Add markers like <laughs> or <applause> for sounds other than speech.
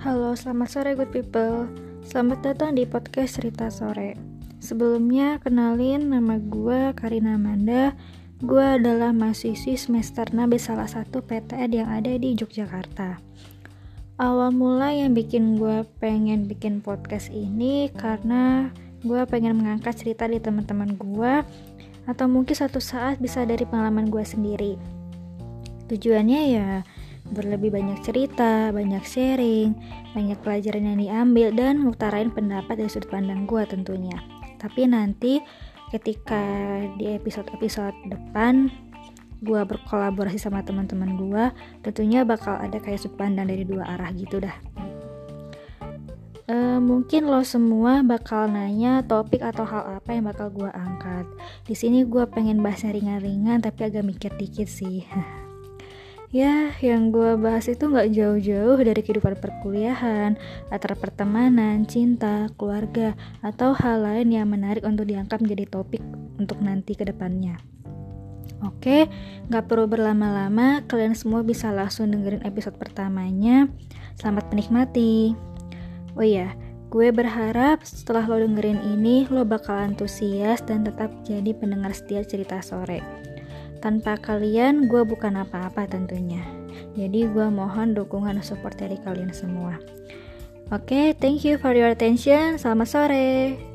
Halo, selamat sore good people. Selamat datang di podcast Cerita Sore. Sebelumnya, kenalin nama gue Karina Amanda. Gue adalah mahasiswi semester 6 di salah satu PTN yang ada di Yogyakarta. Awal mula yang bikin gue pengen bikin podcast ini karena gue pengen mengangkat cerita di teman-teman gue atau mungkin satu saat bisa dari pengalaman gue sendiri. Tujuannya ya berlebih banyak cerita, banyak sharing, banyak pelajaran yang diambil dan ngutarain pendapat dari sudut pandang gue tentunya. Tapi nanti ketika di episode-episode depan gue berkolaborasi sama teman-teman gue, tentunya bakal ada kayak sudut pandang dari dua arah gitu dah. E, mungkin lo semua bakal nanya topik atau hal apa yang bakal gue angkat. Di sini gue pengen bahasnya ringan-ringan tapi agak mikir dikit sih. <laughs> Ya, yang gue bahas itu nggak jauh-jauh dari kehidupan perkuliahan, latar pertemanan, cinta, keluarga, atau hal lain yang menarik untuk diangkat menjadi topik untuk nanti ke depannya. Oke, nggak perlu berlama-lama, kalian semua bisa langsung dengerin episode pertamanya. Selamat menikmati. Oh iya, gue berharap setelah lo dengerin ini, lo bakal antusias dan tetap jadi pendengar setia cerita sore. Tanpa kalian, gue bukan apa-apa tentunya. Jadi gue mohon dukungan support dari kalian semua. Oke, okay, thank you for your attention. Selamat sore.